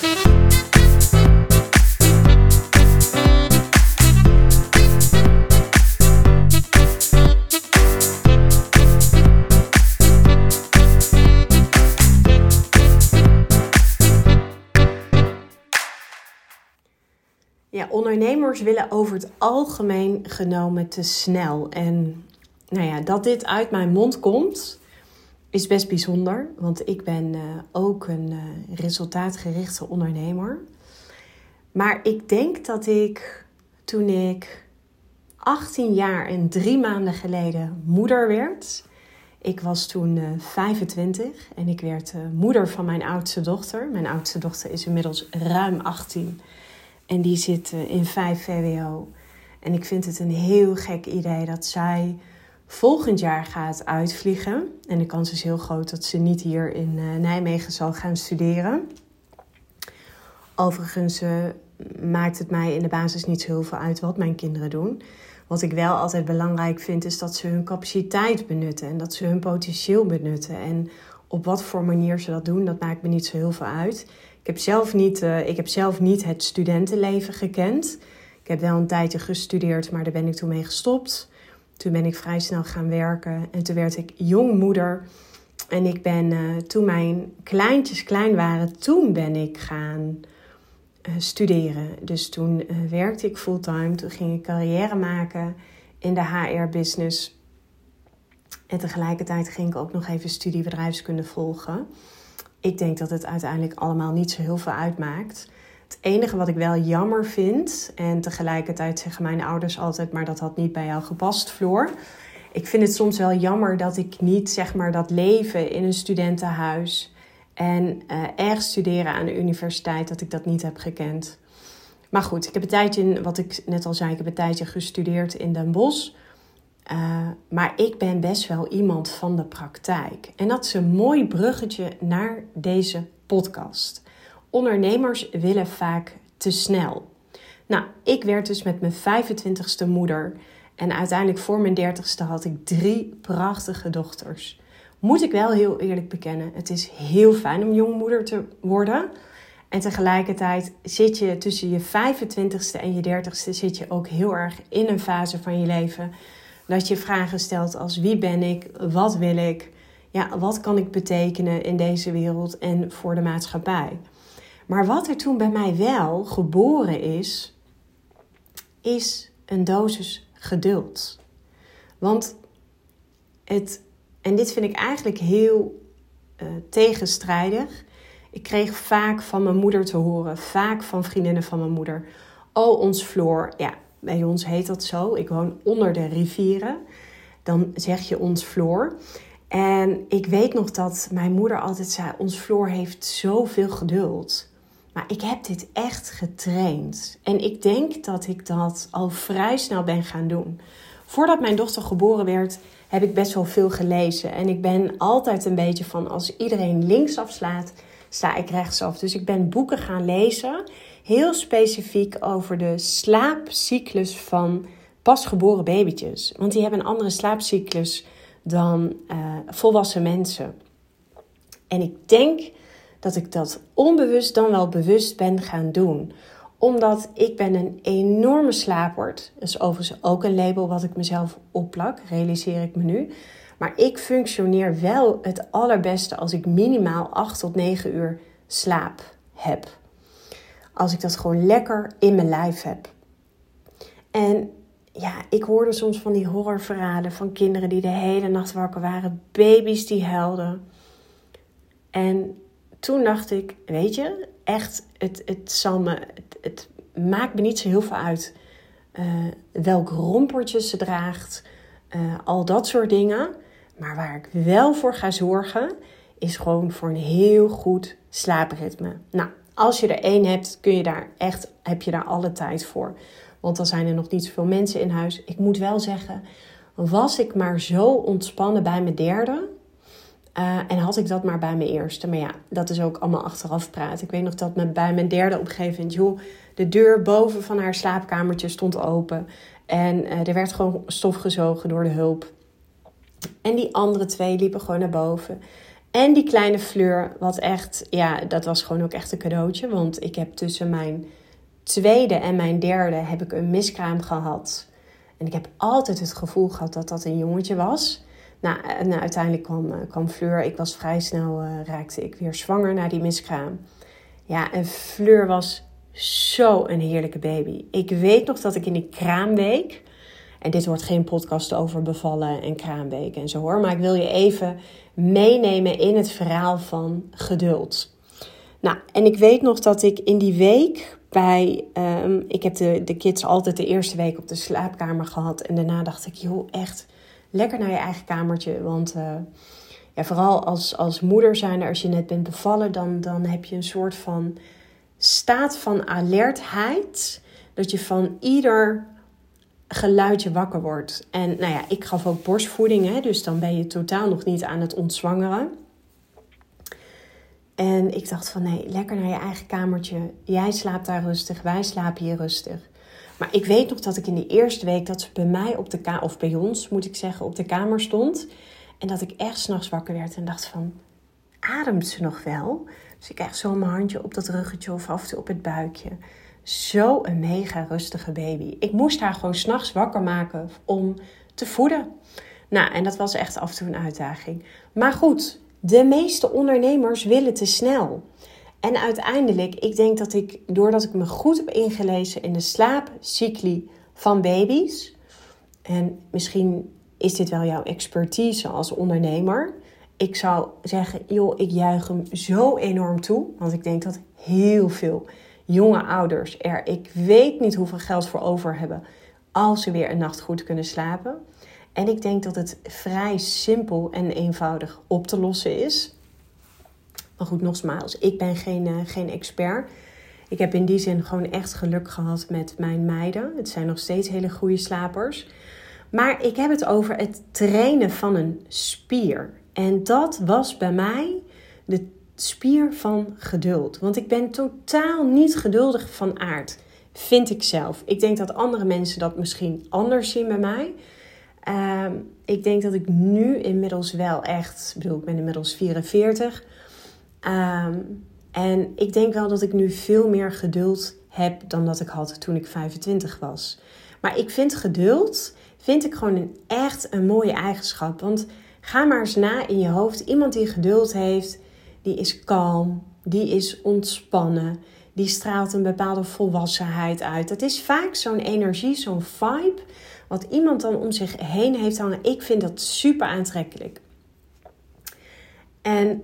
Ja, ondernemers willen over het algemeen genomen te snel. En nou ja, dat dit uit mijn mond komt, is best bijzonder. Want ik ben uh, ook een uh, resultaatgerichte ondernemer. Maar ik denk dat ik toen ik 18 jaar en drie maanden geleden moeder werd. Ik was toen uh, 25 en ik werd moeder van mijn oudste dochter. Mijn oudste dochter is inmiddels ruim 18 en die zit in 5 VWO. En ik vind het een heel gek idee dat zij volgend jaar gaat uitvliegen. En de kans is heel groot dat ze niet hier in uh, Nijmegen zal gaan studeren. Overigens uh, maakt het mij in de basis niet zo heel veel uit wat mijn kinderen doen. Wat ik wel altijd belangrijk vind, is dat ze hun capaciteit benutten en dat ze hun potentieel benutten. En op wat voor manier ze dat doen, dat maakt me niet zo heel veel uit. Ik heb zelf niet, uh, ik heb zelf niet het studentenleven gekend. Ik heb wel een tijdje gestudeerd, maar daar ben ik toen mee gestopt. Toen ben ik vrij snel gaan werken en toen werd ik jongmoeder. En ik ben, uh, toen mijn kleintjes klein waren, toen ben ik gaan uh, studeren. Dus toen uh, werkte ik fulltime, toen ging ik carrière maken in de HR-business. En tegelijkertijd ging ik ook nog even studie bedrijfskunde volgen. Ik denk dat het uiteindelijk allemaal niet zo heel veel uitmaakt. Het enige wat ik wel jammer vind, en tegelijkertijd zeggen mijn ouders altijd, maar dat had niet bij jou gepast, Floor. Ik vind het soms wel jammer dat ik niet zeg maar dat leven in een studentenhuis en uh, erg studeren aan de universiteit, dat ik dat niet heb gekend. Maar goed, ik heb een tijdje, wat ik net al zei, ik heb een tijdje gestudeerd in Den Bosch. Uh, maar ik ben best wel iemand van de praktijk. En dat is een mooi bruggetje naar deze podcast. Ondernemers willen vaak te snel. Nou, ik werd dus met mijn 25ste moeder. En uiteindelijk voor mijn 30ste had ik drie prachtige dochters. Moet ik wel heel eerlijk bekennen, het is heel fijn om jongmoeder te worden. En tegelijkertijd zit je tussen je 25ste en je 30ste zit je ook heel erg in een fase van je leven dat je vragen stelt als wie ben ik, wat wil ik, ja, wat kan ik betekenen in deze wereld en voor de maatschappij. Maar wat er toen bij mij wel geboren is, is een dosis geduld. Want het, en dit vind ik eigenlijk heel uh, tegenstrijdig. Ik kreeg vaak van mijn moeder te horen, vaak van vriendinnen van mijn moeder. Oh, ons Floor, ja, bij ons heet dat zo. Ik woon onder de rivieren. Dan zeg je ons Floor. En ik weet nog dat mijn moeder altijd zei: Ons Floor heeft zoveel geduld. Ik heb dit echt getraind. En ik denk dat ik dat al vrij snel ben gaan doen. Voordat mijn dochter geboren werd, heb ik best wel veel gelezen. En ik ben altijd een beetje van als iedereen linksaf slaat, sta ik rechtsaf. Dus ik ben boeken gaan lezen heel specifiek over de slaapcyclus van pasgeboren babytjes. Want die hebben een andere slaapcyclus dan uh, volwassen mensen. En ik denk dat ik dat onbewust dan wel bewust ben gaan doen. Omdat ik ben een enorme slaaphord. Dat is overigens ook een label wat ik mezelf opplak, realiseer ik me nu. Maar ik functioneer wel het allerbeste als ik minimaal 8 tot 9 uur slaap heb als ik dat gewoon lekker in mijn lijf heb. En ja, ik hoorde soms van die horrorverhalen van kinderen die de hele nacht wakker waren, baby's die huilden. En toen dacht ik, weet je, echt, het, het, het, maakt me niet zo heel veel uit uh, welk rompertje ze draagt, uh, al dat soort dingen. Maar waar ik wel voor ga zorgen, is gewoon voor een heel goed slaapritme. Nou, als je er één hebt, kun je daar echt, heb je daar alle tijd voor. Want dan zijn er nog niet zoveel mensen in huis. Ik moet wel zeggen, was ik maar zo ontspannen bij mijn derde. Uh, en had ik dat maar bij mijn eerste. Maar ja, dat is ook allemaal achteraf praten. Ik weet nog dat me bij mijn derde op een gegeven moment... joh, de deur boven van haar slaapkamertje stond open. En uh, er werd gewoon stof gezogen door de hulp. En die andere twee liepen gewoon naar boven. En die kleine Fleur, wat echt, ja, dat was gewoon ook echt een cadeautje. Want ik heb tussen mijn tweede en mijn derde heb ik een miskraam gehad. En ik heb altijd het gevoel gehad dat dat een jongetje was. Nou, en uiteindelijk kwam, kwam Fleur. Ik was vrij snel, uh, raakte ik weer zwanger na die miskraam. Ja, en Fleur was zo een heerlijke baby. Ik weet nog dat ik in die kraamweek... En dit wordt geen podcast over bevallen en kraamweek en zo hoor. Maar ik wil je even meenemen in het verhaal van geduld. Nou, en ik weet nog dat ik in die week bij. Um, ik heb de, de kids altijd de eerste week op de slaapkamer gehad. En daarna dacht ik, joh, echt lekker naar je eigen kamertje. Want uh, ja, vooral als, als moeder zijn, als je net bent bevallen, dan, dan heb je een soort van staat van alertheid. Dat je van ieder geluidje wakker wordt. En nou ja, ik gaf ook borstvoeding, hè, dus dan ben je totaal nog niet aan het ontzwangeren. En ik dacht van nee, lekker naar je eigen kamertje. Jij slaapt daar rustig, wij slapen hier rustig. Maar ik weet nog dat ik in de eerste week dat ze bij mij op de kamer, of bij ons moet ik zeggen, op de kamer stond. En dat ik echt s'nachts wakker werd en dacht van, ademt ze nog wel? Dus ik echt zo mijn handje op dat ruggetje of af en toe op het buikje. Zo een mega rustige baby. Ik moest haar gewoon s'nachts wakker maken om te voeden. Nou, en dat was echt af en toe een uitdaging. Maar goed, de meeste ondernemers willen te snel. En uiteindelijk, ik denk dat ik, doordat ik me goed heb ingelezen in de slaapcycli van baby's, en misschien is dit wel jouw expertise als ondernemer. Ik zou zeggen, joh, ik juich hem zo enorm toe. Want ik denk dat heel veel jonge ouders er, ik weet niet hoeveel geld voor over hebben als ze weer een nacht goed kunnen slapen. En ik denk dat het vrij simpel en eenvoudig op te lossen is. Maar goed, nogmaals, ik ben geen, uh, geen expert. Ik heb in die zin gewoon echt geluk gehad met mijn meiden. Het zijn nog steeds hele goede slapers. Maar ik heb het over het trainen van een spier. En dat was bij mij de spier van geduld. Want ik ben totaal niet geduldig van aard, vind ik zelf. Ik denk dat andere mensen dat misschien anders zien bij mij. Ehm, ik denk dat ik nu inmiddels wel echt, bedoel, ik ben inmiddels 44. Ehm, en ik denk wel dat ik nu veel meer geduld heb dan dat ik had toen ik 25 was. Maar ik vind geduld, vind ik gewoon een echt een mooie eigenschap. Want ga maar eens na in je hoofd. Iemand die geduld heeft, die is kalm, die is ontspannen, die straalt een bepaalde volwassenheid uit. Het is vaak zo'n energie, zo'n vibe, wat iemand dan om zich heen heeft hangen. Ik vind dat super aantrekkelijk. En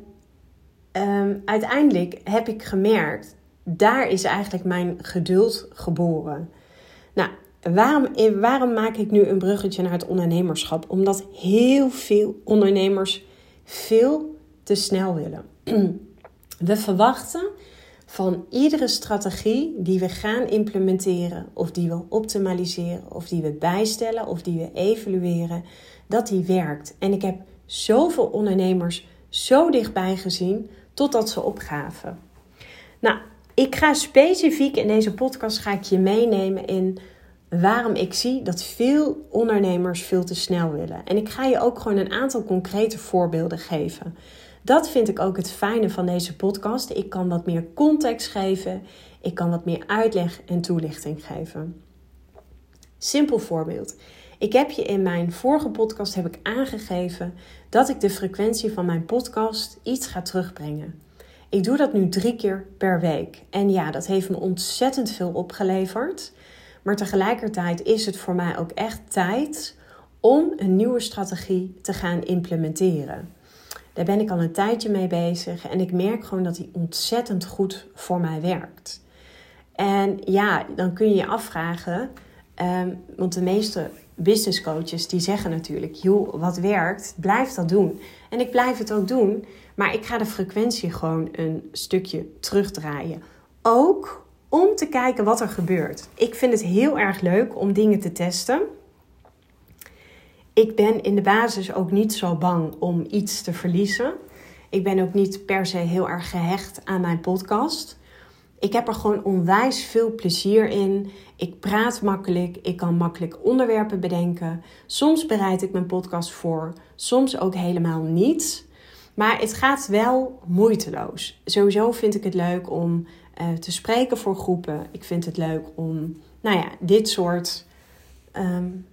um, uiteindelijk heb ik gemerkt, daar is eigenlijk mijn geduld geboren. Nou, waarom, waarom maak ik nu een bruggetje naar het ondernemerschap? Omdat heel veel ondernemers veel te snel willen. We verwachten van iedere strategie die we gaan implementeren, of die we optimaliseren, of die we bijstellen, of die we evalueren, dat die werkt. En ik heb zoveel ondernemers zo dichtbij gezien totdat ze opgaven. Nou, ik ga specifiek in deze podcast ga ik je meenemen in waarom ik zie dat veel ondernemers veel te snel willen. En ik ga je ook gewoon een aantal concrete voorbeelden geven. Dat vind ik ook het fijne van deze podcast. Ik kan wat meer context geven. Ik kan wat meer uitleg en toelichting geven. Simpel voorbeeld. Ik heb je in mijn vorige podcast heb ik aangegeven dat ik de frequentie van mijn podcast iets ga terugbrengen. Ik doe dat nu drie keer per week. En ja, dat heeft me ontzettend veel opgeleverd. Maar tegelijkertijd is het voor mij ook echt tijd om een nieuwe strategie te gaan implementeren. Daar ben ik al een tijdje mee bezig en ik merk gewoon dat die ontzettend goed voor mij werkt. En ja, dan kun je je afvragen, ehm, want de meeste business coaches die zeggen natuurlijk, joh, wat werkt, blijf dat doen. En ik blijf het ook doen, maar ik ga de frequentie gewoon een stukje terugdraaien. Ook om te kijken wat er gebeurt. Ik vind het heel erg leuk om dingen te testen ik ben in de basis ook niet zo bang om iets te verliezen. Ik ben ook niet per se heel erg gehecht aan mijn podcast. Ik heb er gewoon onwijs veel plezier in. Ik praat makkelijk. Ik kan makkelijk onderwerpen bedenken. Soms bereid ik mijn podcast voor, soms ook helemaal niet. Maar het gaat wel moeiteloos. Sowieso vind ik het leuk om uh, te spreken voor groepen. Ik vind het leuk om, nou ja, dit soort. Um,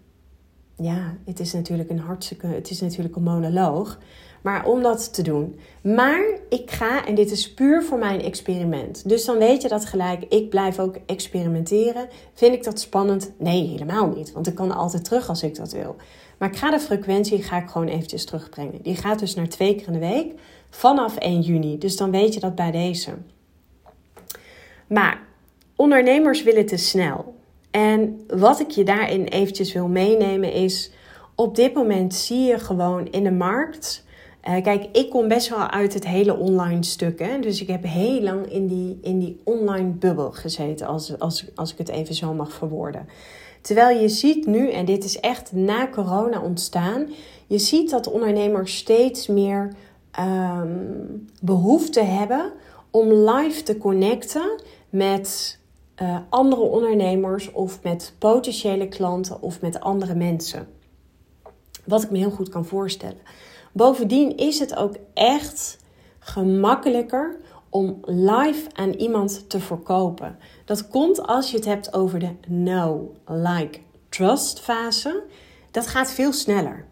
ja, het is natuurlijk een hartstikke. Het is natuurlijk een monoloog. Maar om dat te doen. Maar ik ga, en dit is puur voor mijn experiment. Dus dan weet je dat gelijk. Ik blijf ook experimenteren. Vind ik dat spannend? Nee, helemaal niet. Want ik kan altijd terug als ik dat wil. Maar ik ga de frequentie ga ik gewoon eventjes terugbrengen. Die gaat dus naar twee keer in de week vanaf 1 juni. Dus dan weet je dat bij deze. Maar ondernemers willen te snel. En wat ik je daarin eventjes wil meenemen is... op dit moment zie je gewoon in de markt... Uh, kijk, ik kom best wel uit het hele online stuk. Hè? Dus ik heb heel lang in die, in die online bubbel gezeten, als, als, als ik het even zo mag verwoorden. Terwijl je ziet nu, en dit is echt na corona ontstaan, je ziet dat ondernemers steeds meer um, behoefte hebben om live te connecten met uh, andere ondernemers of met potentiële klanten of met andere mensen. Wat ik me heel goed kan voorstellen. Bovendien is het ook echt gemakkelijker om live aan iemand te verkopen. Dat komt als je het hebt over de know, like, trust fase. Dat gaat veel sneller.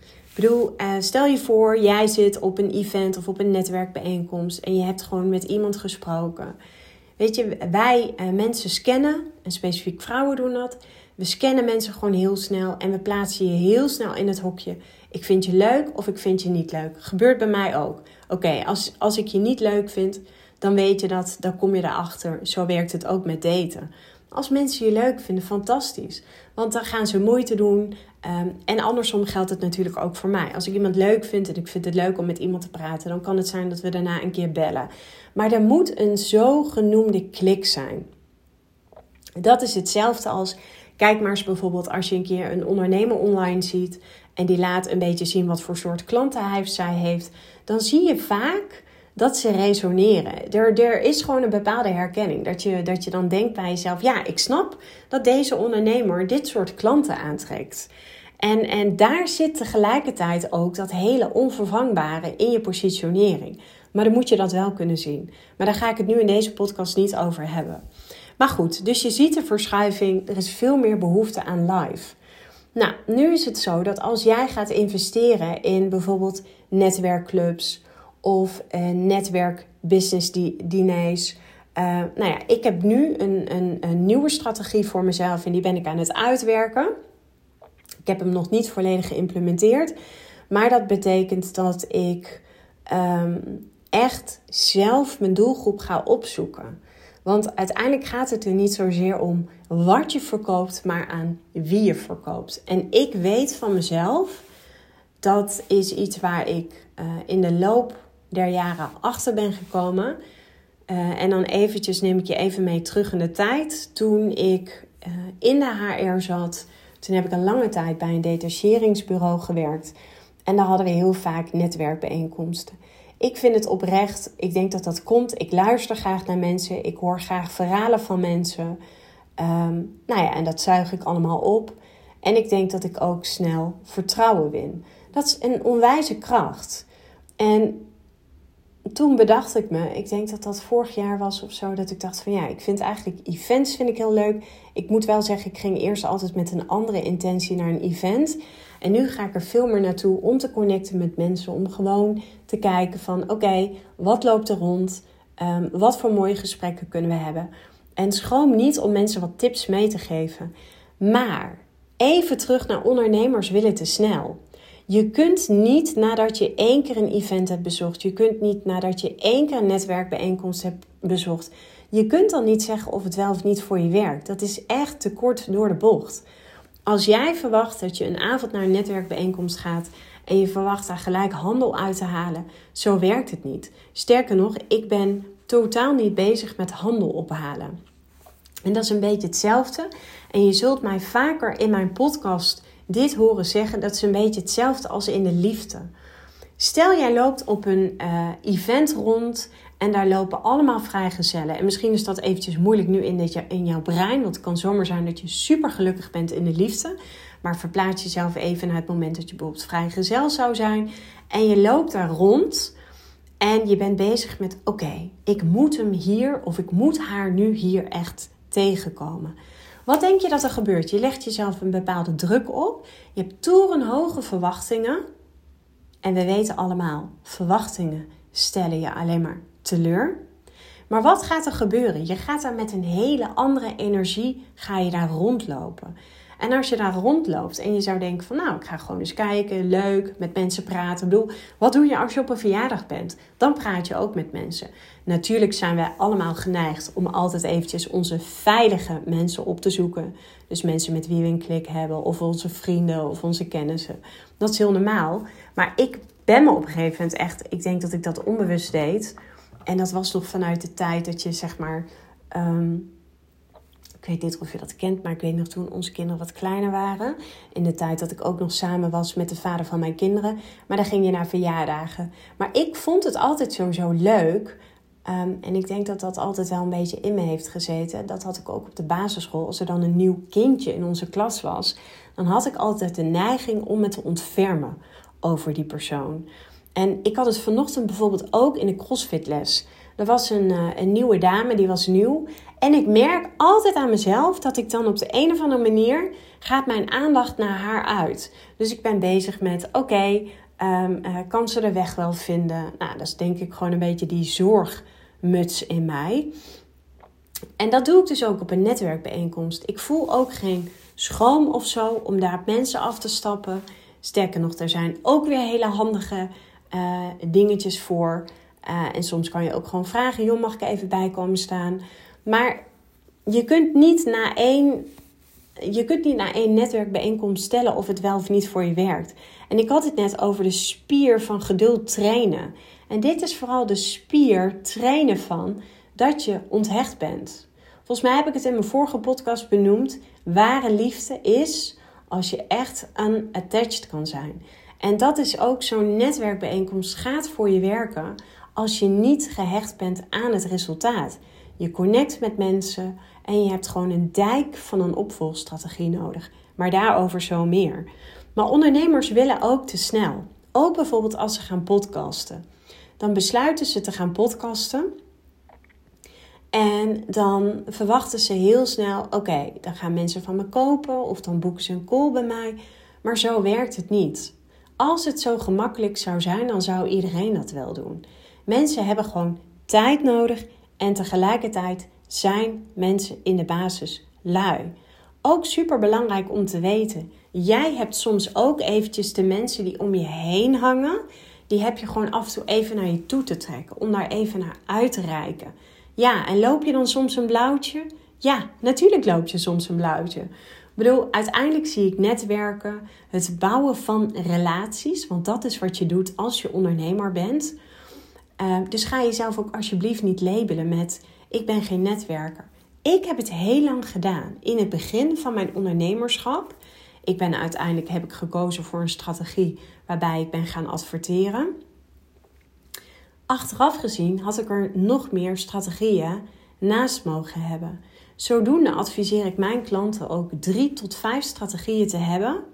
Ik bedoel, eh, stel je voor, jij zit op een event of op een netwerkbijeenkomst en je hebt gewoon met iemand gesproken. Weet je, wij uh, mensen scannen, en specifiek vrouwen doen dat. We scannen mensen gewoon heel snel en we plaatsen je heel snel in het hokje. Ik vind je leuk of ik vind je niet leuk. Gebeurt bij mij ook. Oké, als, als ik je niet leuk vind, dan weet je dat, dan kom je erachter. Zo werkt het ook met daten. Als mensen je leuk vinden, fantastisch. Want dan gaan ze moeite doen. Um, en andersom geldt het natuurlijk ook voor mij. Als ik iemand leuk vind en ik vind het leuk om met iemand te praten, dan kan het zijn dat we daarna een keer bellen. Maar er moet een zogenoemde klik zijn. Dat is hetzelfde als, kijk maar eens bijvoorbeeld als je een keer een ondernemer online ziet en die laat een beetje zien wat voor soort klanten hij of zij heeft, dan zie je vaak dat ze resoneren. Er, er is gewoon een bepaalde herkenning. Dat je, dat je dan denkt bij jezelf: ja, ik snap dat deze ondernemer dit soort klanten aantrekt. En, en daar zit tegelijkertijd ook dat hele onvervangbare in je positionering. Maar dan moet je dat wel kunnen zien. Maar daar ga ik het nu in deze podcast niet over hebben. Maar goed, dus je ziet de verschuiving. Er is veel meer behoefte aan live. Nou, nu is het zo dat als jij gaat investeren in bijvoorbeeld netwerkclubs of uh, netwerkbusiness diners. Uh, nou ja, ik heb nu een, een, een nieuwe strategie voor mezelf en die ben ik aan het uitwerken. Ik heb hem nog niet volledig geïmplementeerd, maar dat betekent dat ik um, echt zelf mijn doelgroep ga opzoeken. Want uiteindelijk gaat het er niet zozeer om wat je verkoopt, maar aan wie je verkoopt. En ik weet van mezelf, dat is iets waar ik uh, in de loop der jaren achter ben gekomen. Uh, en dan eventjes neem ik je even mee terug in de tijd. Toen ik uh, in de HR zat, toen heb ik een lange tijd bij een detacheringsbureau gewerkt. En daar hadden we heel vaak netwerkbijeenkomsten. Ik vind het oprecht. Ik denk dat dat komt. Ik luister graag naar mensen. Ik hoor graag verhalen van mensen. Um, nou ja, en dat zuig ik allemaal op. En ik denk dat ik ook snel vertrouwen win. Dat is een onwijze kracht. En toen bedacht ik me, ik denk dat dat vorig jaar was of zo, dat ik dacht van ja, ik vind eigenlijk events vind ik heel leuk. Ik moet wel zeggen, ik ging eerst altijd met een andere intentie naar een event. En nu ga ik er veel meer naartoe om te connecten met mensen. Om gewoon te kijken van oké, wat loopt er rond? Um, wat voor mooie gesprekken kunnen we hebben? En schroom niet om mensen wat tips mee te geven. Maar even terug naar ondernemers willen te snel. Je kunt niet nadat je één keer een event hebt bezocht, je kunt niet nadat je één keer een netwerkbijeenkomst hebt bezocht, je kunt dan niet zeggen of het wel of niet voor je werkt. Dat is echt te kort door de bocht. Als jij verwacht dat je een avond naar een netwerkbijeenkomst gaat en je verwacht daar gelijk handel uit te halen, zo werkt het niet. Sterker nog, ik ben totaal niet bezig met handel ophalen. En dat is een beetje hetzelfde. En je zult mij vaker in mijn podcast dit horen zeggen. Dat is een beetje hetzelfde als in de liefde. Stel jij loopt op een uh, event rond en daar lopen allemaal vrijgezellen. En misschien is dat eventjes moeilijk nu in, dit, in jouw brein. Want het kan zomaar zijn dat je super gelukkig bent in de liefde. Maar verplaats jezelf even naar het moment dat je bijvoorbeeld vrijgezel zou zijn. En je loopt daar rond En je bent bezig met: oké, ik moet hem hier of ik moet haar nu hier echt tegenkomen. Wat denk je dat er gebeurt? Je legt jezelf een bepaalde druk op. Je hebt torenhoge verwachtingen. En we weten allemaal, verwachtingen stellen je alleen maar teleur. Maar wat gaat er gebeuren? Je gaat daar met een hele andere energie ga je daar rondlopen. En als je daar rondloopt en je zou denken van nou, ik ga gewoon eens kijken, leuk, met mensen praten. Ik bedoel, wat doe je als je op een verjaardag bent? Dan praat je ook met mensen. Natuurlijk zijn wij allemaal geneigd om altijd eventjes onze veilige mensen op te zoeken. Dus mensen met wie we een klik hebben, of onze vrienden of onze kennissen. Dat is heel normaal. Maar ik ben me op een gegeven moment echt, ik denk dat ik dat onbewust deed. En dat was nog vanuit de tijd dat je zeg maar. Ehm, ik weet niet of je dat kent, maar ik weet nog toen onze kinderen wat kleiner waren. In de tijd dat ik ook nog samen was met de vader van mijn kinderen. Maar dan ging je naar verjaardagen. Maar ik vond het altijd sowieso leuk. Ehm, en ik denk dat dat altijd wel een beetje in me heeft gezeten. Dat had ik ook op de basisschool. Als er dan een nieuw kindje in onze klas was, dan had ik altijd de neiging om me te ontfermen over die persoon. En ik had het vanochtend bijvoorbeeld ook in de crossfitles. Er was een, uh, een nieuwe dame, die was nieuw. En ik merk altijd aan mezelf dat ik dan op de een of andere manier gaat mijn aandacht naar haar uit. Dus ik ben bezig met, oké, ehm, eh, kan ze de weg wel vinden? Nou, dat is denk ik gewoon een beetje die zorgmuts in mij. En dat doe ik dus ook op een netwerkbijeenkomst. Ik voel ook geen schroom of zo om daar mensen af te stappen. Sterker nog, er zijn ook weer hele handige uh, dingetjes voor. Uh, en soms kan je ook gewoon vragen: joh, mag ik even bij komen staan? Maar je kunt niet na één. Je kunt niet na één netwerkbijeenkomst stellen of het wel of niet voor je werkt. En ik had het net over de spier van geduld trainen. En dit is vooral de spier trainen van dat je onthecht bent. Volgens mij heb ik het in mijn vorige podcast benoemd. Ware liefde is als je echt unattached kan zijn. En dat is ook zo'n netwerkbijeenkomst gaat voor je werken als je niet gehecht bent aan het resultaat. Je connect met mensen en je hebt gewoon een dijk van een opvolgstrategie nodig. Maar daarover zo meer. Maar ondernemers willen ook te snel. Ook bijvoorbeeld als ze gaan podcasten. Dan besluiten ze te gaan podcasten. En dan verwachten ze heel snel: oké, dan gaan mensen van me kopen of dan boeken ze een call bij mij. Maar zo werkt het niet. Als het zo gemakkelijk zou zijn, dan zou iedereen dat wel doen. Mensen hebben gewoon tijd nodig en tegelijkertijd zijn mensen in de basis lui. Ook super belangrijk om te weten. Jij hebt soms ook eventjes de mensen die om je heen hangen. Die heb je gewoon af en toe even naar je toe te trekken. Om daar even naar uit te reiken. Ja, en loop je dan soms een blauwtje? Ja, natuurlijk loop je soms een blauwtje bedoel, uiteindelijk zie ik netwerken, het bouwen van relaties, want dat is wat je doet als je ondernemer bent. Uh, dus ga jezelf ook alsjeblieft niet labelen met ik ben geen netwerker. Ik heb het heel lang gedaan. In het begin van mijn ondernemerschap. Ik ben uiteindelijk heb ik gekozen voor een strategie waarbij ik ben gaan adverteren. Achteraf gezien had ik er nog meer strategieën naast mogen hebben. Zodoende adviseer ik mijn klanten ook drie tot vijf strategieën te hebben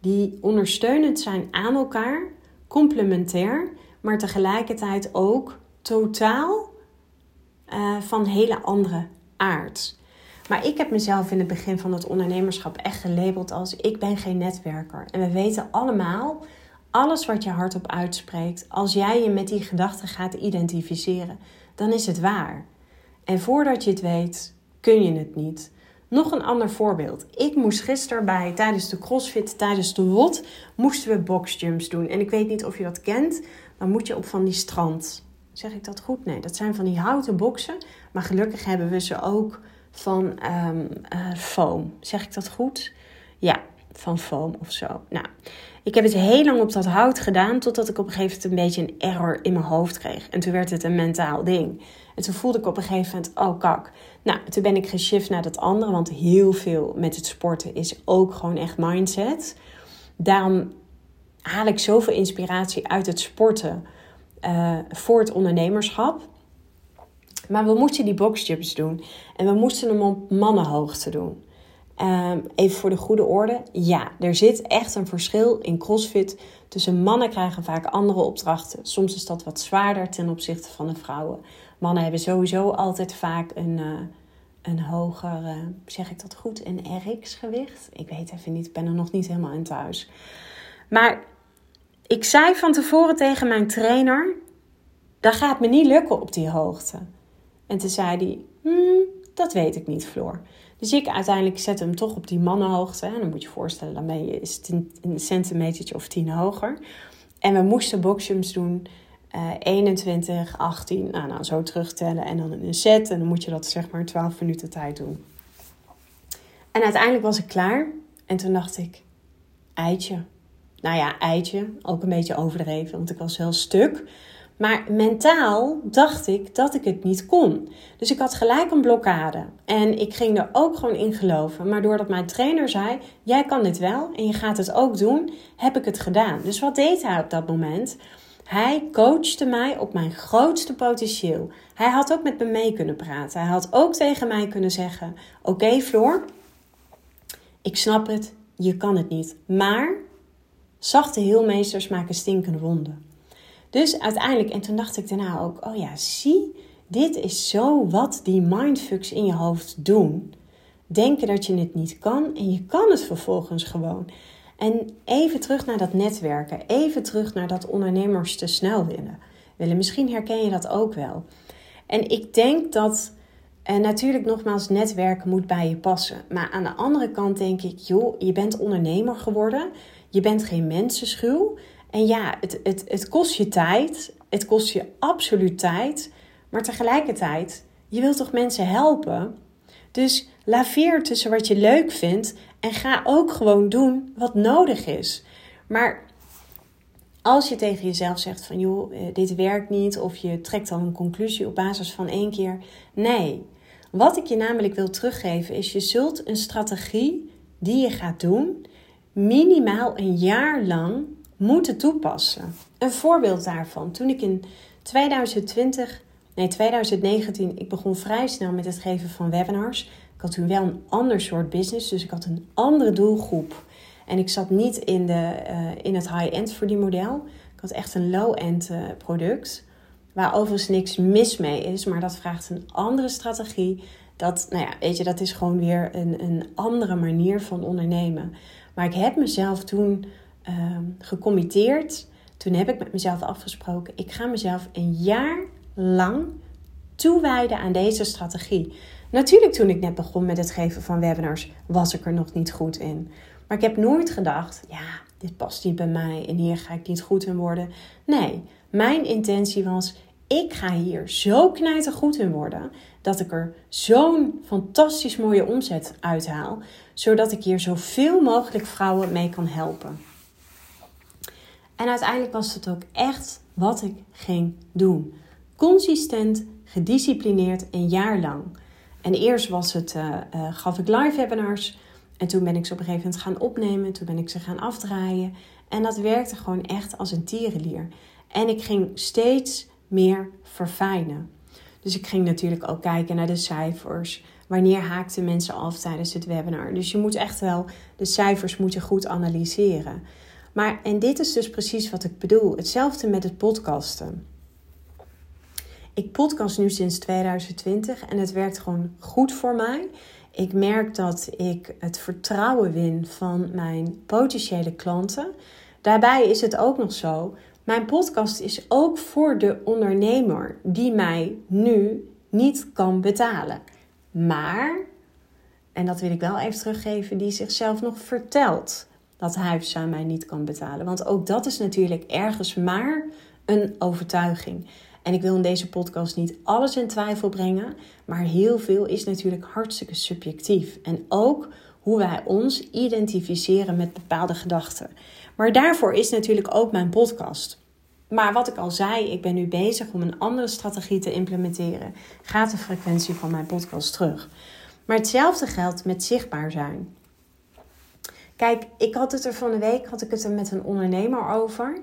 die ondersteunend zijn aan elkaar, complementair, maar tegelijkertijd ook totaal uh, van hele andere aard. Maar ik heb mezelf in het begin van het ondernemerschap echt gelabeld als ik ben geen netwerker. En we weten allemaal, alles wat je hardop uitspreekt, als jij je met die gedachten gaat identificeren, dan is het waar. En voordat je het weet, kun je het niet. Nog een ander voorbeeld. Ik moest gisteren bij, tijdens de CrossFit, tijdens de WOD, moesten we boxjumps doen. En ik weet niet of je dat kent, dan moet je op van die strand. Zeg ik dat goed? Nee, dat zijn van die houten boksen. Maar gelukkig hebben we ze ook van um, foam. Zeg ik dat goed? Ja, van foam of zo. Nou, ik heb het heel lang op dat hout gedaan, totdat ik op een gegeven moment een beetje een error in mijn hoofd kreeg. En toen werd het een mentaal ding. En toen voelde ik op een gegeven moment, oh kak. Nou, toen ben ik geshift naar dat andere, want heel veel met het sporten is ook gewoon echt mindset. Daarom haal ik zoveel inspiratie uit het sporten uh, voor het ondernemerschap. Maar we moesten die boxjumps doen en we moesten hem op mannenhoogte doen. Ehm, even voor de goede orde. Ja, er zit echt een verschil in CrossFit tussen mannen krijgen vaak andere opdrachten. Soms is dat wat zwaarder ten opzichte van de vrouwen. Mannen hebben sowieso altijd vaak een, uh, een hoger, uh, zeg ik dat goed, een RX-gewicht. Ik weet even niet, ik ben er nog niet helemaal in thuis. Maar ik zei van tevoren tegen mijn trainer: dat gaat me niet lukken op die hoogte. En toen zei hij: hmm, dat weet ik niet, Floor. Dus ik uiteindelijk zet hem toch op die mannenhoogte. En dan moet je je voorstellen, daarmee is het een, centimetertje of tien hoger. En we moesten boxjumps doen. Uh, 21, 18, nou, nou, zo terugtellen. En dan een set. En dan moet je dat zeg maar 12 minuten tijd doen. En uiteindelijk was ik klaar. En toen dacht ik, eitje. Nou ja, eitje. Ook een beetje overdreven, want ik was heel stuk. Maar mentaal dacht ik dat ik het niet kon. Dus ik had gelijk een blokkade. En ik ging er ook gewoon in geloven. Maar doordat mijn trainer zei: Jij kan dit wel en je gaat het ook doen, heb ik het gedaan. Dus wat deed hij op dat moment? Hij coachte mij op mijn grootste potentieel. Hij had ook met me mee kunnen praten. Hij had ook tegen mij kunnen zeggen: Oké, Floor, ik snap het, je kan het niet. Maar zachte heelmeesters maken stinkende wonden. Dus uiteindelijk, en toen dacht ik daarna ook, oh ja, zie, dit is zo wat die mindfucks in je hoofd doen. Denken dat je het niet kan en je kan het vervolgens gewoon. En even terug naar dat netwerken, even terug naar dat ondernemers te snel willen. willen. Misschien herken je dat ook wel. En ik denk dat, en natuurlijk nogmaals, netwerken moet bij je passen. Maar aan de andere kant denk ik, joh, je bent ondernemer geworden. Je bent geen mensenschuw. En ja, het, het, het kost je tijd. Het kost je absoluut tijd. Maar tegelijkertijd, je wilt toch mensen helpen? Dus laveer tussen wat je leuk vindt en ga ook gewoon doen wat nodig is. Maar als je tegen jezelf zegt van joh, eh, dit werkt niet of je trekt dan een conclusie op basis van één keer. Nee, wat ik je namelijk wil teruggeven is je zult een strategie die je gaat doen minimaal een jaar lang moeten toepassen. Een voorbeeld daarvan, toen ik in 2020, nee 2019, ik begon vrij snel met het geven van webinars. Had toen wel een ander soort business, dus ik had een andere doelgroep. En ik zat niet in, de, uh, in het high-end voor die model. Ik had echt een low-end uh, product. Waar overigens niks mis mee is, maar dat vraagt een andere strategie. Dat, nou ja, weet je, dat is gewoon weer een, een andere manier van ondernemen. Maar ik heb mezelf toen uh, gecommitteerd. Toen heb ik met mezelf afgesproken: ik ga mezelf een jaar lang toewijden aan deze strategie. Natuurlijk, toen ik net begon met het geven van webinars, was ik er nog niet goed in. Maar ik heb nooit gedacht: ja, dit past niet bij mij en hier ga ik niet goed in worden. Nee, mijn intentie was: ik ga hier zo goed in worden dat ik er zo'n fantastisch mooie omzet uithaal, zodat ik hier zoveel mogelijk vrouwen mee kan helpen. En uiteindelijk was het ook echt wat ik ging doen. Consistent, gedisciplineerd, een jaar lang. En eerst was het, uh, uh, gaf ik live webinars. En toen ben ik ze op een gegeven moment gaan opnemen. Toen ben ik ze gaan afdraaien. En dat werkte gewoon echt als een tierenlier. En ik ging steeds meer verfijnen. Dus ik ging natuurlijk ook kijken naar de cijfers. Wanneer haakten mensen af tijdens het webinar? Dus je moet echt wel de cijfers moet je goed analyseren. Maar, en dit is dus precies wat ik bedoel. Hetzelfde met het podcasten. Ik podcast nu sinds 2020 en het werkt gewoon goed voor mij. Ik merk dat ik het vertrouwen win van mijn potentiële klanten. Daarbij is het ook nog zo. Mijn podcast is ook voor de ondernemer die mij nu niet kan betalen. Maar, en dat wil ik wel even teruggeven, die zichzelf nog vertelt dat hij of mij niet kan betalen. Want ook dat is natuurlijk ergens maar een overtuiging. En ik wil in deze podcast niet alles in twijfel brengen, maar heel veel is natuurlijk hartstikke subjectief. En ook hoe wij ons identificeren met bepaalde gedachten. Maar daarvoor is natuurlijk ook mijn podcast. Maar wat ik al zei, ik ben nu bezig om een andere strategie te implementeren. Gaat de frequentie van mijn podcast terug. Maar hetzelfde geldt met zichtbaar zijn. Kijk, ik had het er van de week had ik het er met een ondernemer over.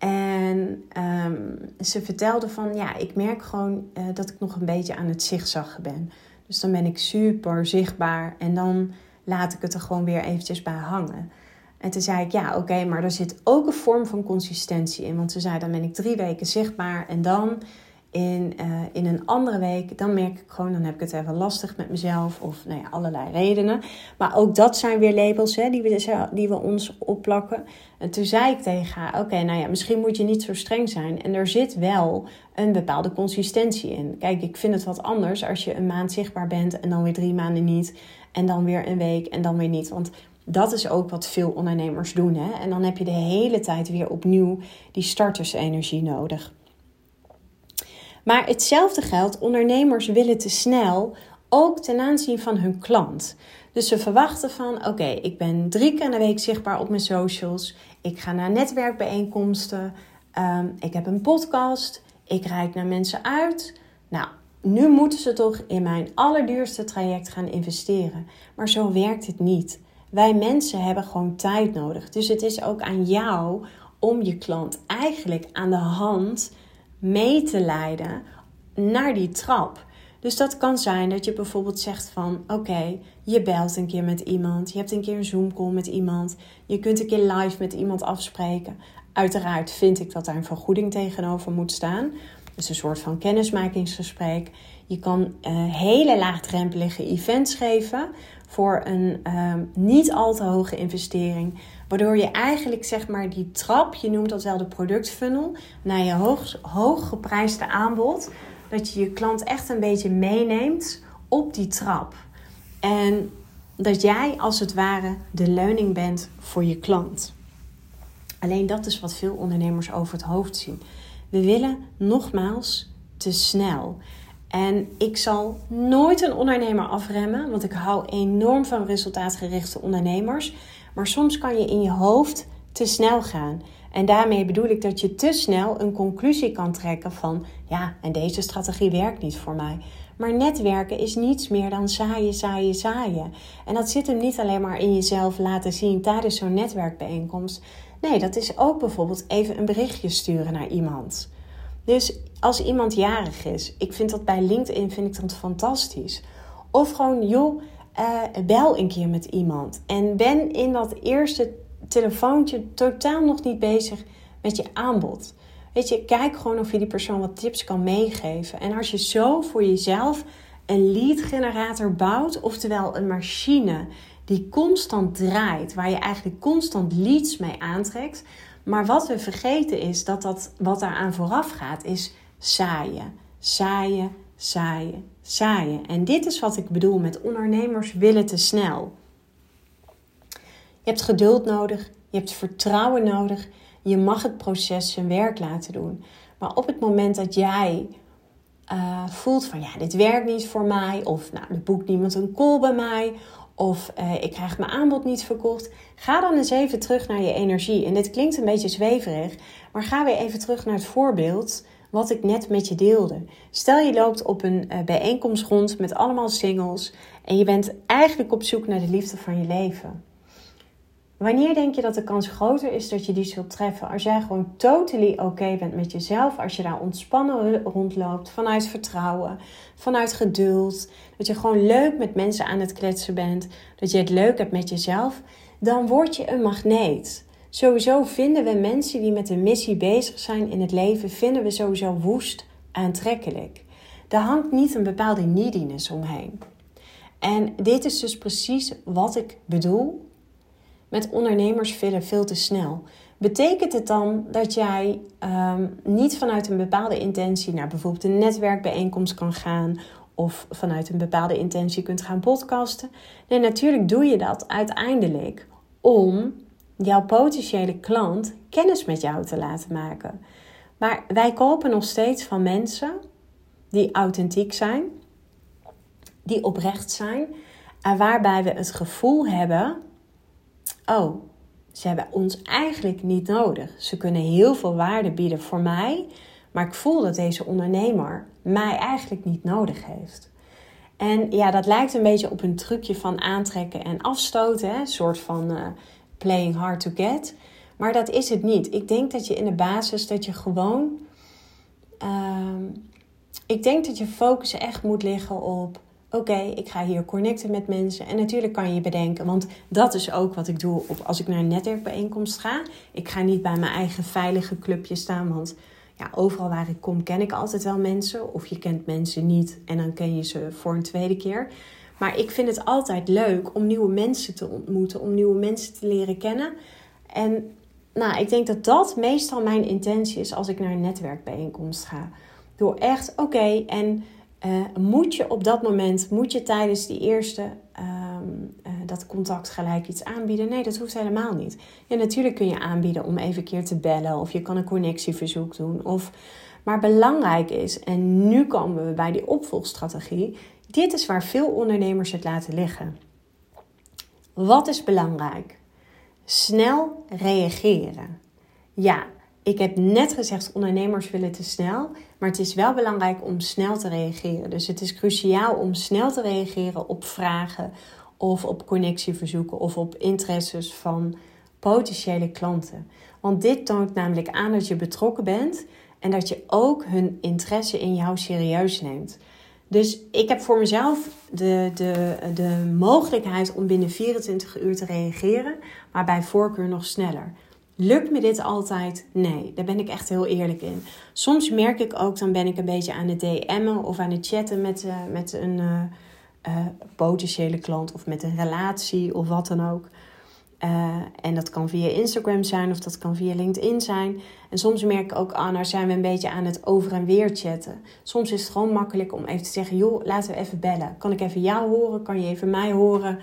En ehm, ze vertelde van ja, ik merk gewoon uh, dat ik nog een beetje aan het zigzaggen ben. Dus dan ben ik super zichtbaar en dan laat ik het er gewoon weer eventjes bij hangen. En toen zei ik, ja, oké, maar er zit ook een vorm van consistentie in. Want ze zei, dan ben ik drie weken zichtbaar en dan in, uh, in een andere week, dan merk ik gewoon, dan heb ik het even lastig met mezelf of nou ja, allerlei redenen. Maar ook dat zijn weer labels hè, die, we, die we ons opplakken. En toen zei ik tegen haar, oké, nou ja, misschien moet je niet zo streng zijn. En er zit wel een bepaalde consistentie in. Kijk, ik vind het wat anders als je een maand zichtbaar bent en dan weer drie maanden niet. En dan weer een week en dan weer niet. Want dat is ook wat veel ondernemers doen. Hè? En dan heb je de hele tijd weer opnieuw die startersenergie nodig. Maar hetzelfde geldt, ondernemers willen te snel, ook ten aanzien van hun klant. Dus ze verwachten van, oké, ik ben drie keer in de week zichtbaar op mijn socials. Ik ga naar netwerkbijeenkomsten. Ehm, ik heb een podcast. Ik reik naar mensen uit. Nou, nu moeten ze toch in mijn allerduurste traject gaan investeren. Maar zo werkt het niet. Wij mensen hebben gewoon tijd nodig. Dus het is ook aan jou om je klant eigenlijk aan de hand mee te leiden naar die trap. Dus dat kan zijn dat je bijvoorbeeld zegt van oké, je belt een keer met iemand, je hebt een keer een Zoom call met iemand, je kunt een keer live met iemand afspreken. Uiteraard vind ik dat daar een vergoeding tegenover moet staan. Dus een soort van kennismakingsgesprek. Je kan uh, hele laagdrempelige events geven voor een uh, niet al te hoge investering. Waardoor je eigenlijk zeg maar die trap, je noemt dat wel de productfunnel, naar je hoog, hooggeprijsde aanbod. Dat je je klant echt een beetje meeneemt op die trap. En dat jij als het ware de leuning bent voor je klant. Alleen dat is wat veel ondernemers over het hoofd zien. We willen nogmaals te snel. En ik zal nooit een ondernemer afremmen, want ik hou enorm van resultaatgerichte ondernemers. Maar soms kan je in je hoofd te snel gaan. En daarmee bedoel ik dat je te snel een conclusie kan trekken van ja, en deze strategie werkt niet voor mij. Maar netwerken is niets meer dan zaaien, zaaien, zaaien. En dat zit hem niet alleen maar in jezelf laten zien tijdens zo'n netwerkbijeenkomst. Nee, dat is ook bijvoorbeeld even een berichtje sturen naar iemand. Dus als iemand jarig is, ik vind dat bij LinkedIn vind ik dat fantastisch. Of gewoon, joh, uh, bel een keer met iemand. En ben in dat eerste telefoontje totaal nog niet bezig met je aanbod. Weet je, kijk gewoon of je die persoon wat tips kan meegeven. En als je zo voor jezelf een lead generator bouwt, oftewel een machine die constant draait, waar je eigenlijk constant leads mee aantrekt. Maar wat we vergeten is dat, dat wat daaraan vooraf gaat, is zaaien. Zaaien, zaaien, zaaien. En dit is wat ik bedoel met ondernemers willen te snel. Je hebt geduld nodig, je hebt vertrouwen nodig, je mag het proces zijn werk laten doen. Maar op het moment dat jij uh, voelt van ja, dit werkt niet voor mij, of nou, er boekt niemand een call bij mij, of uh, ik krijg mijn aanbod niet verkocht, ga dan eens even terug naar je energie. En dit klinkt een beetje zweverig, maar ga weer even terug naar het voorbeeld wat ik net met je deelde. Stel je loopt op een uh, bijeenkomst rond met allemaal singles en je bent eigenlijk op zoek naar de liefde van je leven. Wanneer denk je dat de kans groter is dat je die zult treffen? Als jij gewoon totally oké bent met jezelf, als je daar ontspannen rondloopt, vanuit vertrouwen, vanuit geduld, dat je gewoon leuk met mensen aan het kletsen bent, dat je het leuk hebt met jezelf, dan word je een magneet. Sowieso vinden we mensen die met een missie bezig zijn in het leven, vinden we sowieso woest aantrekkelijk. Daar hangt niet een bepaalde neediness omheen. En dit is dus precies wat ik bedoel met ondernemers willen veel te snel. Betekent het dan dat jij um, niet vanuit een bepaalde intentie naar bijvoorbeeld een netwerkbijeenkomst kan gaan of vanuit een bepaalde intentie kunt gaan podcasten? Nee, natuurlijk doe je dat uiteindelijk om jouw potentiële klant kennis met jou te laten maken. Maar wij kopen nog steeds van mensen die authentiek zijn, die oprecht zijn en waarbij we het gevoel hebben oh, ze hebben ons eigenlijk niet nodig. Ze kunnen heel veel waarde bieden voor mij, maar ik voel dat deze ondernemer mij eigenlijk niet nodig heeft. En ja, dat lijkt een beetje op een trucje van aantrekken en afstoten, hè? een soort van uh, playing hard to get. Maar dat is het niet. Ik denk dat je in de basis dat je gewoon. Uh, ik denk dat je focus echt moet liggen op oké, ik ga hier connecten met mensen. En natuurlijk kan je bedenken, want dat is ook wat ik doe op, als ik naar een netwerkbijeenkomst ga. Ik ga niet bij mijn eigen veilige clubje staan, want ja, overal waar ik kom ken ik altijd wel mensen. Of je kent mensen niet en dan ken je ze voor een tweede keer. Maar ik vind het altijd leuk om nieuwe mensen te ontmoeten, om nieuwe mensen te leren kennen. En nou, ik denk dat dat meestal mijn intentie is als ik naar een netwerkbijeenkomst ga. Door echt, oké, en uh, moet je op dat moment, moet je tijdens die eerste um, uh, dat contact gelijk iets aanbieden? Nee, dat hoeft helemaal niet. Ja, natuurlijk kun je aanbieden om even een keer te bellen of je kan een connectieverzoek doen. Of, maar belangrijk is, en nu komen we bij die opvolgstrategie, dit is waar veel ondernemers het laten liggen. Wat is belangrijk? Snel reageren. Ja, ik heb net gezegd, ondernemers willen te snel. Maar het is wel belangrijk om snel te reageren. Dus het is cruciaal om snel te reageren op vragen of op connectieverzoeken of op interesses van potentiële klanten. Want dit toont namelijk aan dat je betrokken bent en dat je ook hun interesse in jou serieus neemt. Dus ik heb voor mezelf de, de, de mogelijkheid om binnen 24 uur te reageren, maar bij voorkeur nog sneller. Lukt me dit altijd? Nee, daar ben ik echt heel eerlijk in. Soms merk ik ook, dan ben ik een beetje aan het DM'en of aan het chatten met, uh, met een uh, uh, potentiële klant of met een relatie of wat dan ook. en dat kan via Instagram zijn of dat kan via LinkedIn zijn. En soms merk ik ook, ah, nou zijn we een beetje aan het over en weer chatten. Soms is het gewoon makkelijk om even te zeggen, joh, laten we even bellen. Kan ik even jou horen? Kan je even mij horen?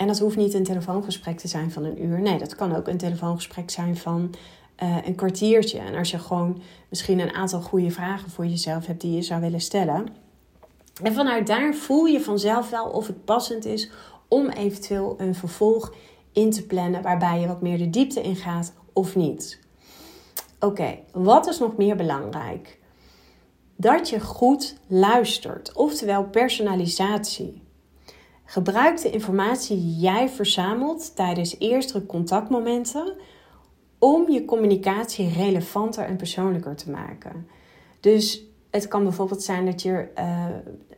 En dat hoeft niet een telefoongesprek te zijn van een uur. Nee, dat kan ook een telefoongesprek zijn van uh, een kwartiertje. En als je gewoon misschien een aantal goede vragen voor jezelf hebt die je zou willen stellen. En vanuit daar voel je vanzelf wel of het passend is om eventueel een vervolg in te plannen waarbij je wat meer de diepte in gaat of niet. Oké, wat is nog meer belangrijk? Dat je goed luistert, oftewel personalisatie. Gebruik de informatie die jij verzamelt tijdens eerdere contactmomenten om je communicatie relevanter en persoonlijker te maken. Dus het kan bijvoorbeeld zijn dat je uh,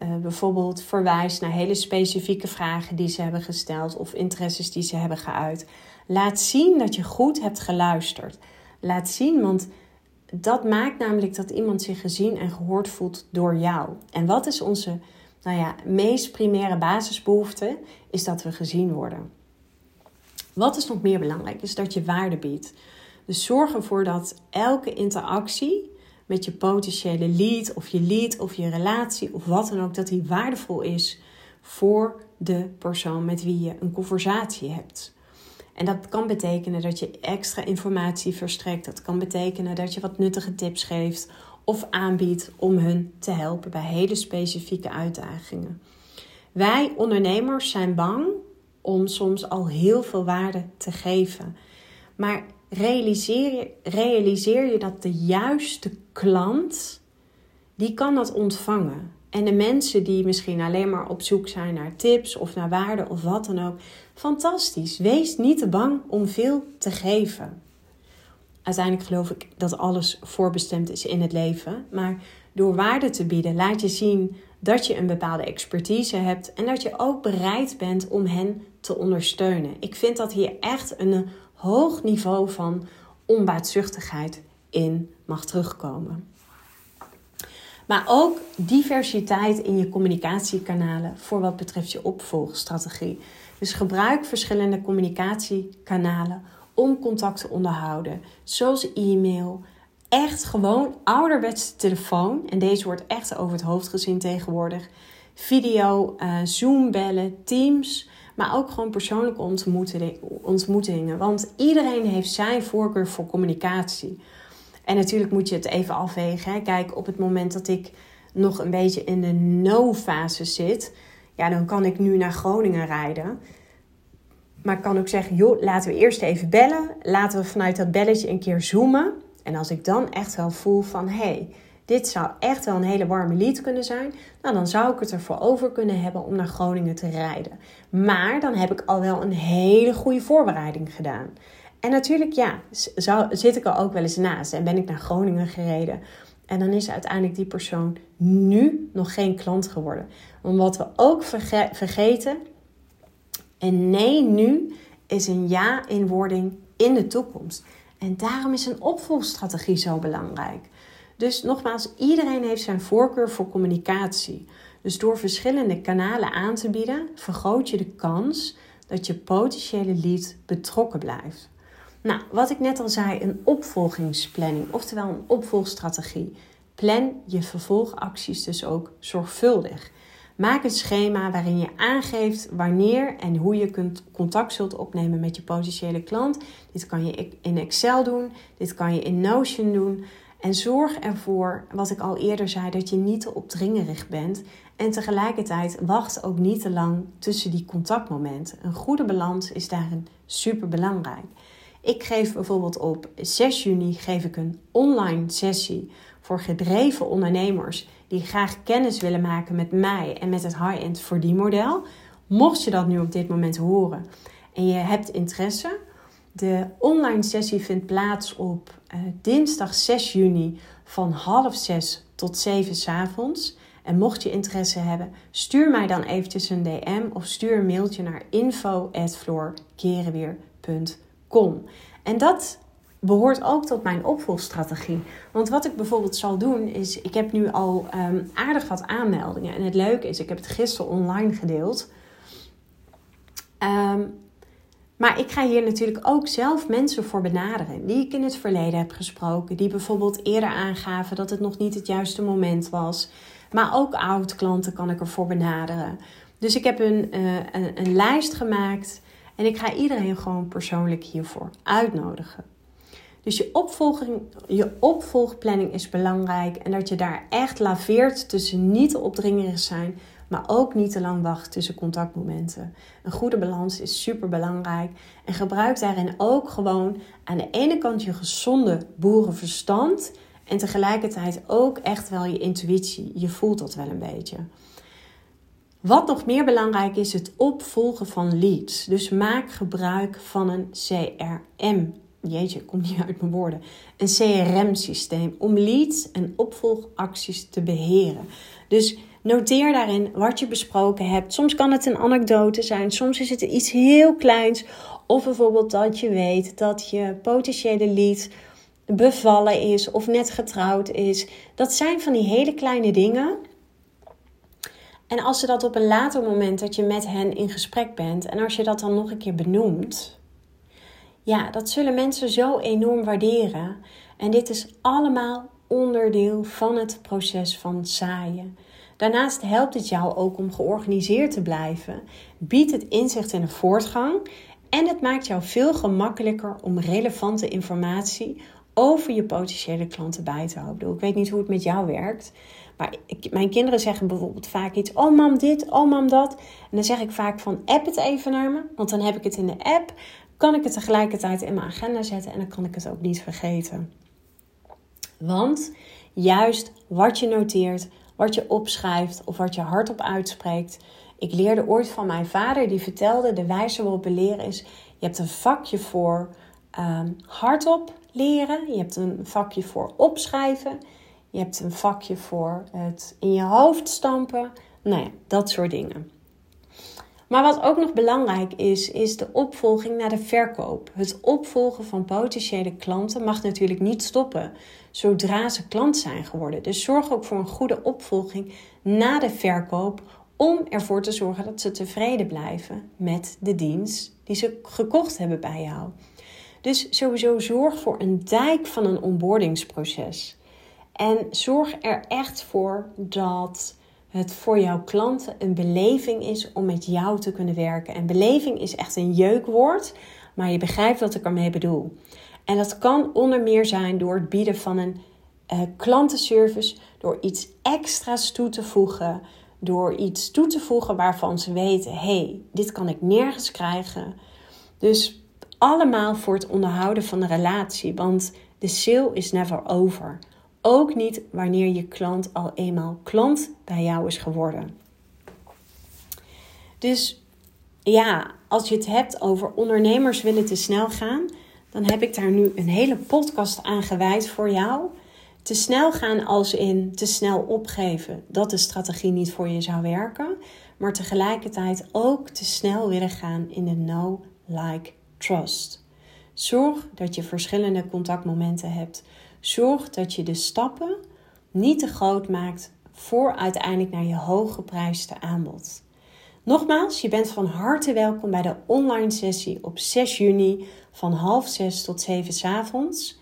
uh, bijvoorbeeld verwijst naar hele specifieke vragen die ze hebben gesteld of interesses die ze hebben geuit. Laat zien dat je goed hebt geluisterd. Laat zien, want dat maakt namelijk dat iemand zich gezien en gehoord voelt door jou. En wat is onze nou ja, meest primaire basisbehoefte is dat we gezien worden. Wat is nog meer belangrijk? Is dat je waarde biedt. Dus zorg ervoor dat elke interactie met je potentiële lead of je lead of je relatie of wat dan ook, dat die waardevol is voor de persoon met wie je een conversatie hebt. En dat kan betekenen dat je extra informatie verstrekt. Dat kan betekenen dat je wat nuttige tips geeft of aanbiedt om hun te helpen bij hele specifieke uitdagingen. Wij ondernemers zijn bang om soms al heel veel waarde te geven. Maar realiseer je, realiseer je dat de juiste klant, die kan dat ontvangen. En de mensen die misschien alleen maar op zoek zijn naar tips of naar waarde of wat dan ook, fantastisch. Wees niet te bang om veel te geven uiteindelijk geloof ik dat alles voorbestemd is in het leven. Maar door waarde te bieden, laat je zien dat je een bepaalde expertise hebt en dat je ook bereid bent om hen te ondersteunen. Ik vind dat hier echt een hoog niveau van onbaatzuchtigheid in mag terugkomen. Maar ook diversiteit in je communicatiekanalen voor wat betreft je opvolgstrategie. Dus gebruik verschillende communicatiekanalen om contact te onderhouden. Zoals e-mail. Echt gewoon ouderwetse telefoon. En deze wordt echt over het hoofd gezien tegenwoordig. Video, uh, Zoom bellen, Teams. Maar ook gewoon persoonlijke ontmoetingen. Want iedereen heeft zijn voorkeur voor communicatie. En natuurlijk moet je het even afwegen. Hè. Kijk, op het moment dat ik nog een beetje in de no-fase zit, ja, dan kan ik nu naar Groningen rijden. Maar ik kan ook zeggen, joh, laten we eerst even bellen. Laten we vanuit dat belletje een keer zoomen. En als ik dan echt wel voel van, hé, hey, dit zou echt wel een hele warme lied kunnen zijn. Nou, dan zou ik het ervoor over kunnen hebben om naar Groningen te rijden. Maar dan heb ik al wel een hele goede voorbereiding gedaan. En natuurlijk, ja, zit ik er ook wel eens naast. En ben ik naar Groningen gereden. En dan is uiteindelijk die persoon nu nog geen klant geworden. Want wat we ook vergeten, een nee nu is een ja in wording in de toekomst. En daarom is een opvolgstrategie zo belangrijk. Dus nogmaals, iedereen heeft zijn voorkeur voor communicatie. Dus door verschillende kanalen aan te bieden, vergroot je de kans dat je potentiële lead betrokken blijft. Nou, wat ik net al zei, een opvolgingsplanning, oftewel een opvolgstrategie. Plan je vervolgacties dus ook zorgvuldig. Maak een schema waarin je aangeeft wanneer en hoe je kunt contact zult opnemen met je potentiële klant. Dit kan je in Excel doen, dit kan je in Notion doen. En zorg ervoor, wat ik al eerder zei, dat je niet te opdringerig bent. En tegelijkertijd wacht ook niet te lang tussen die contactmomenten. Een goede balans is daarin super belangrijk. Ik geef bijvoorbeeld op 6 juni geef ik een online sessie voor gedreven ondernemers die graag kennis willen maken met mij en met het high-end verdienmodel. Mocht je dat nu op dit moment horen en je hebt interesse, de online sessie vindt plaats op uh, dinsdag 6 juni van half 6 tot 7 s avonds. En mocht je interesse hebben, stuur mij dan eventjes een DM of stuur een mailtje naar info@floorkerenweer.com. En dat behoort ook tot mijn opvolgstrategie. Want wat ik bijvoorbeeld zal doen is, ik heb nu al um, aardig wat aanmeldingen. En het leuke is, ik heb het gisteren online gedeeld. Um, maar ik ga hier natuurlijk ook zelf mensen voor benaderen die ik in het verleden heb gesproken, die bijvoorbeeld eerder aangaven dat het nog niet het juiste moment was. Maar ook oud-klanten kan ik ervoor benaderen. Dus ik heb uh, een, een lijst gemaakt en ik ga iedereen gewoon persoonlijk hiervoor uitnodigen. Dus je, opvolging, je opvolgplanning is belangrijk en dat je daar echt laveert tussen niet te opdringerig zijn, maar ook niet te lang wachten tussen contactmomenten. Een goede balans is super belangrijk en gebruik daarin ook gewoon aan de ene kant je gezonde boerenverstand en tegelijkertijd ook echt wel je intuïtie. Je voelt dat wel een beetje. Wat nog meer belangrijk is, het opvolgen van leads. Dus maak gebruik van een CRM. Jeetje, komt niet uit mijn woorden. Een CRM-systeem om leads en opvolgacties te beheren. Dus Noteer daarin wat je besproken hebt. Soms kan het een anekdote zijn, soms is het iets heel kleins. Of bijvoorbeeld dat je weet dat je potentiële lead bevallen is of net getrouwd is. Dat zijn van die hele kleine dingen. En als ze dat op een later moment dat je met hen in gesprek bent en als je dat dan nog een keer benoemt, ja, dat zullen mensen zo enorm waarderen. En dit is allemaal onderdeel van het proces van zaaien. Daarnaast helpt het jou ook om georganiseerd te blijven, biedt het inzicht in de voortgang en het maakt jou veel gemakkelijker om relevante informatie over je potentiële klanten bij te houden. Ik weet niet hoe het met jou werkt, maar mijn kinderen zeggen bijvoorbeeld vaak iets: Oh, mam, dit, oh, mam, dat. En dan zeg ik vaak van: App het even naar me, want dan heb ik het in de app. Kan ik het tegelijkertijd in mijn agenda zetten en dan kan ik het ook niet vergeten. Want juist wat je noteert, wat je opschrijft of wat je hardop uitspreekt. Ik leerde ooit van mijn vader, die vertelde: de wijze waarop we leren is: je hebt een vakje voor um, hardop leren, je hebt een vakje voor opschrijven, je hebt een vakje voor het in je hoofd stampen. Nou ja, dat soort dingen. Maar wat ook nog belangrijk is, is de opvolging naar de verkoop. Het opvolgen van potentiële klanten mag natuurlijk niet stoppen zodra ze klant zijn geworden. Dus zorg ook voor een goede opvolging na de verkoop om ervoor te zorgen dat ze tevreden blijven met de dienst die ze gekocht hebben bij jou. Dus sowieso zorg voor een dijk van een onboardingsproces. En zorg er echt voor dat het voor jouw klanten een beleving is om met jou te kunnen werken. En beleving is echt een jeukwoord, maar je begrijpt wat ik ermee bedoel. En dat kan onder meer zijn door het bieden van een uh, klantenservice, door iets extra's toe te voegen, door iets toe te voegen waarvan ze weten: hey, dit kan ik nergens krijgen. Dus allemaal voor het onderhouden van de relatie, want de sale is never over. Ook niet wanneer je klant al eenmaal klant bij jou is geworden. Dus ja, als je het hebt over ondernemers willen te snel gaan, dan heb ik daar nu een hele podcast aan gewijd voor jou. te snel gaan als in te snel opgeven, dat de strategie niet voor je zou werken. Maar tegelijkertijd ook te snel willen gaan in de no, like, trust. Zorg dat je verschillende contactmomenten hebt. Zorg dat je de stappen niet te groot maakt voor uiteindelijk naar je hooggeprijsde aanbod. Nogmaals, je bent van harte welkom bij de online sessie op 6 juni van half 6 tot 7 s avonds.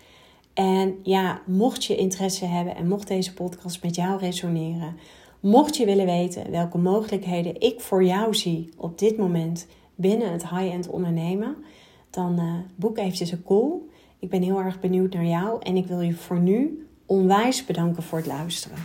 En ja, mocht je interesse hebben en mocht deze podcast met jou resoneren, mocht je willen weten welke mogelijkheden ik voor jou zie op dit moment binnen het high-end ondernemen, dan uh, boek eventjes een call. Ik ben heel erg benieuwd naar jou en ik wil je voor nu onwijs bedanken voor het luisteren.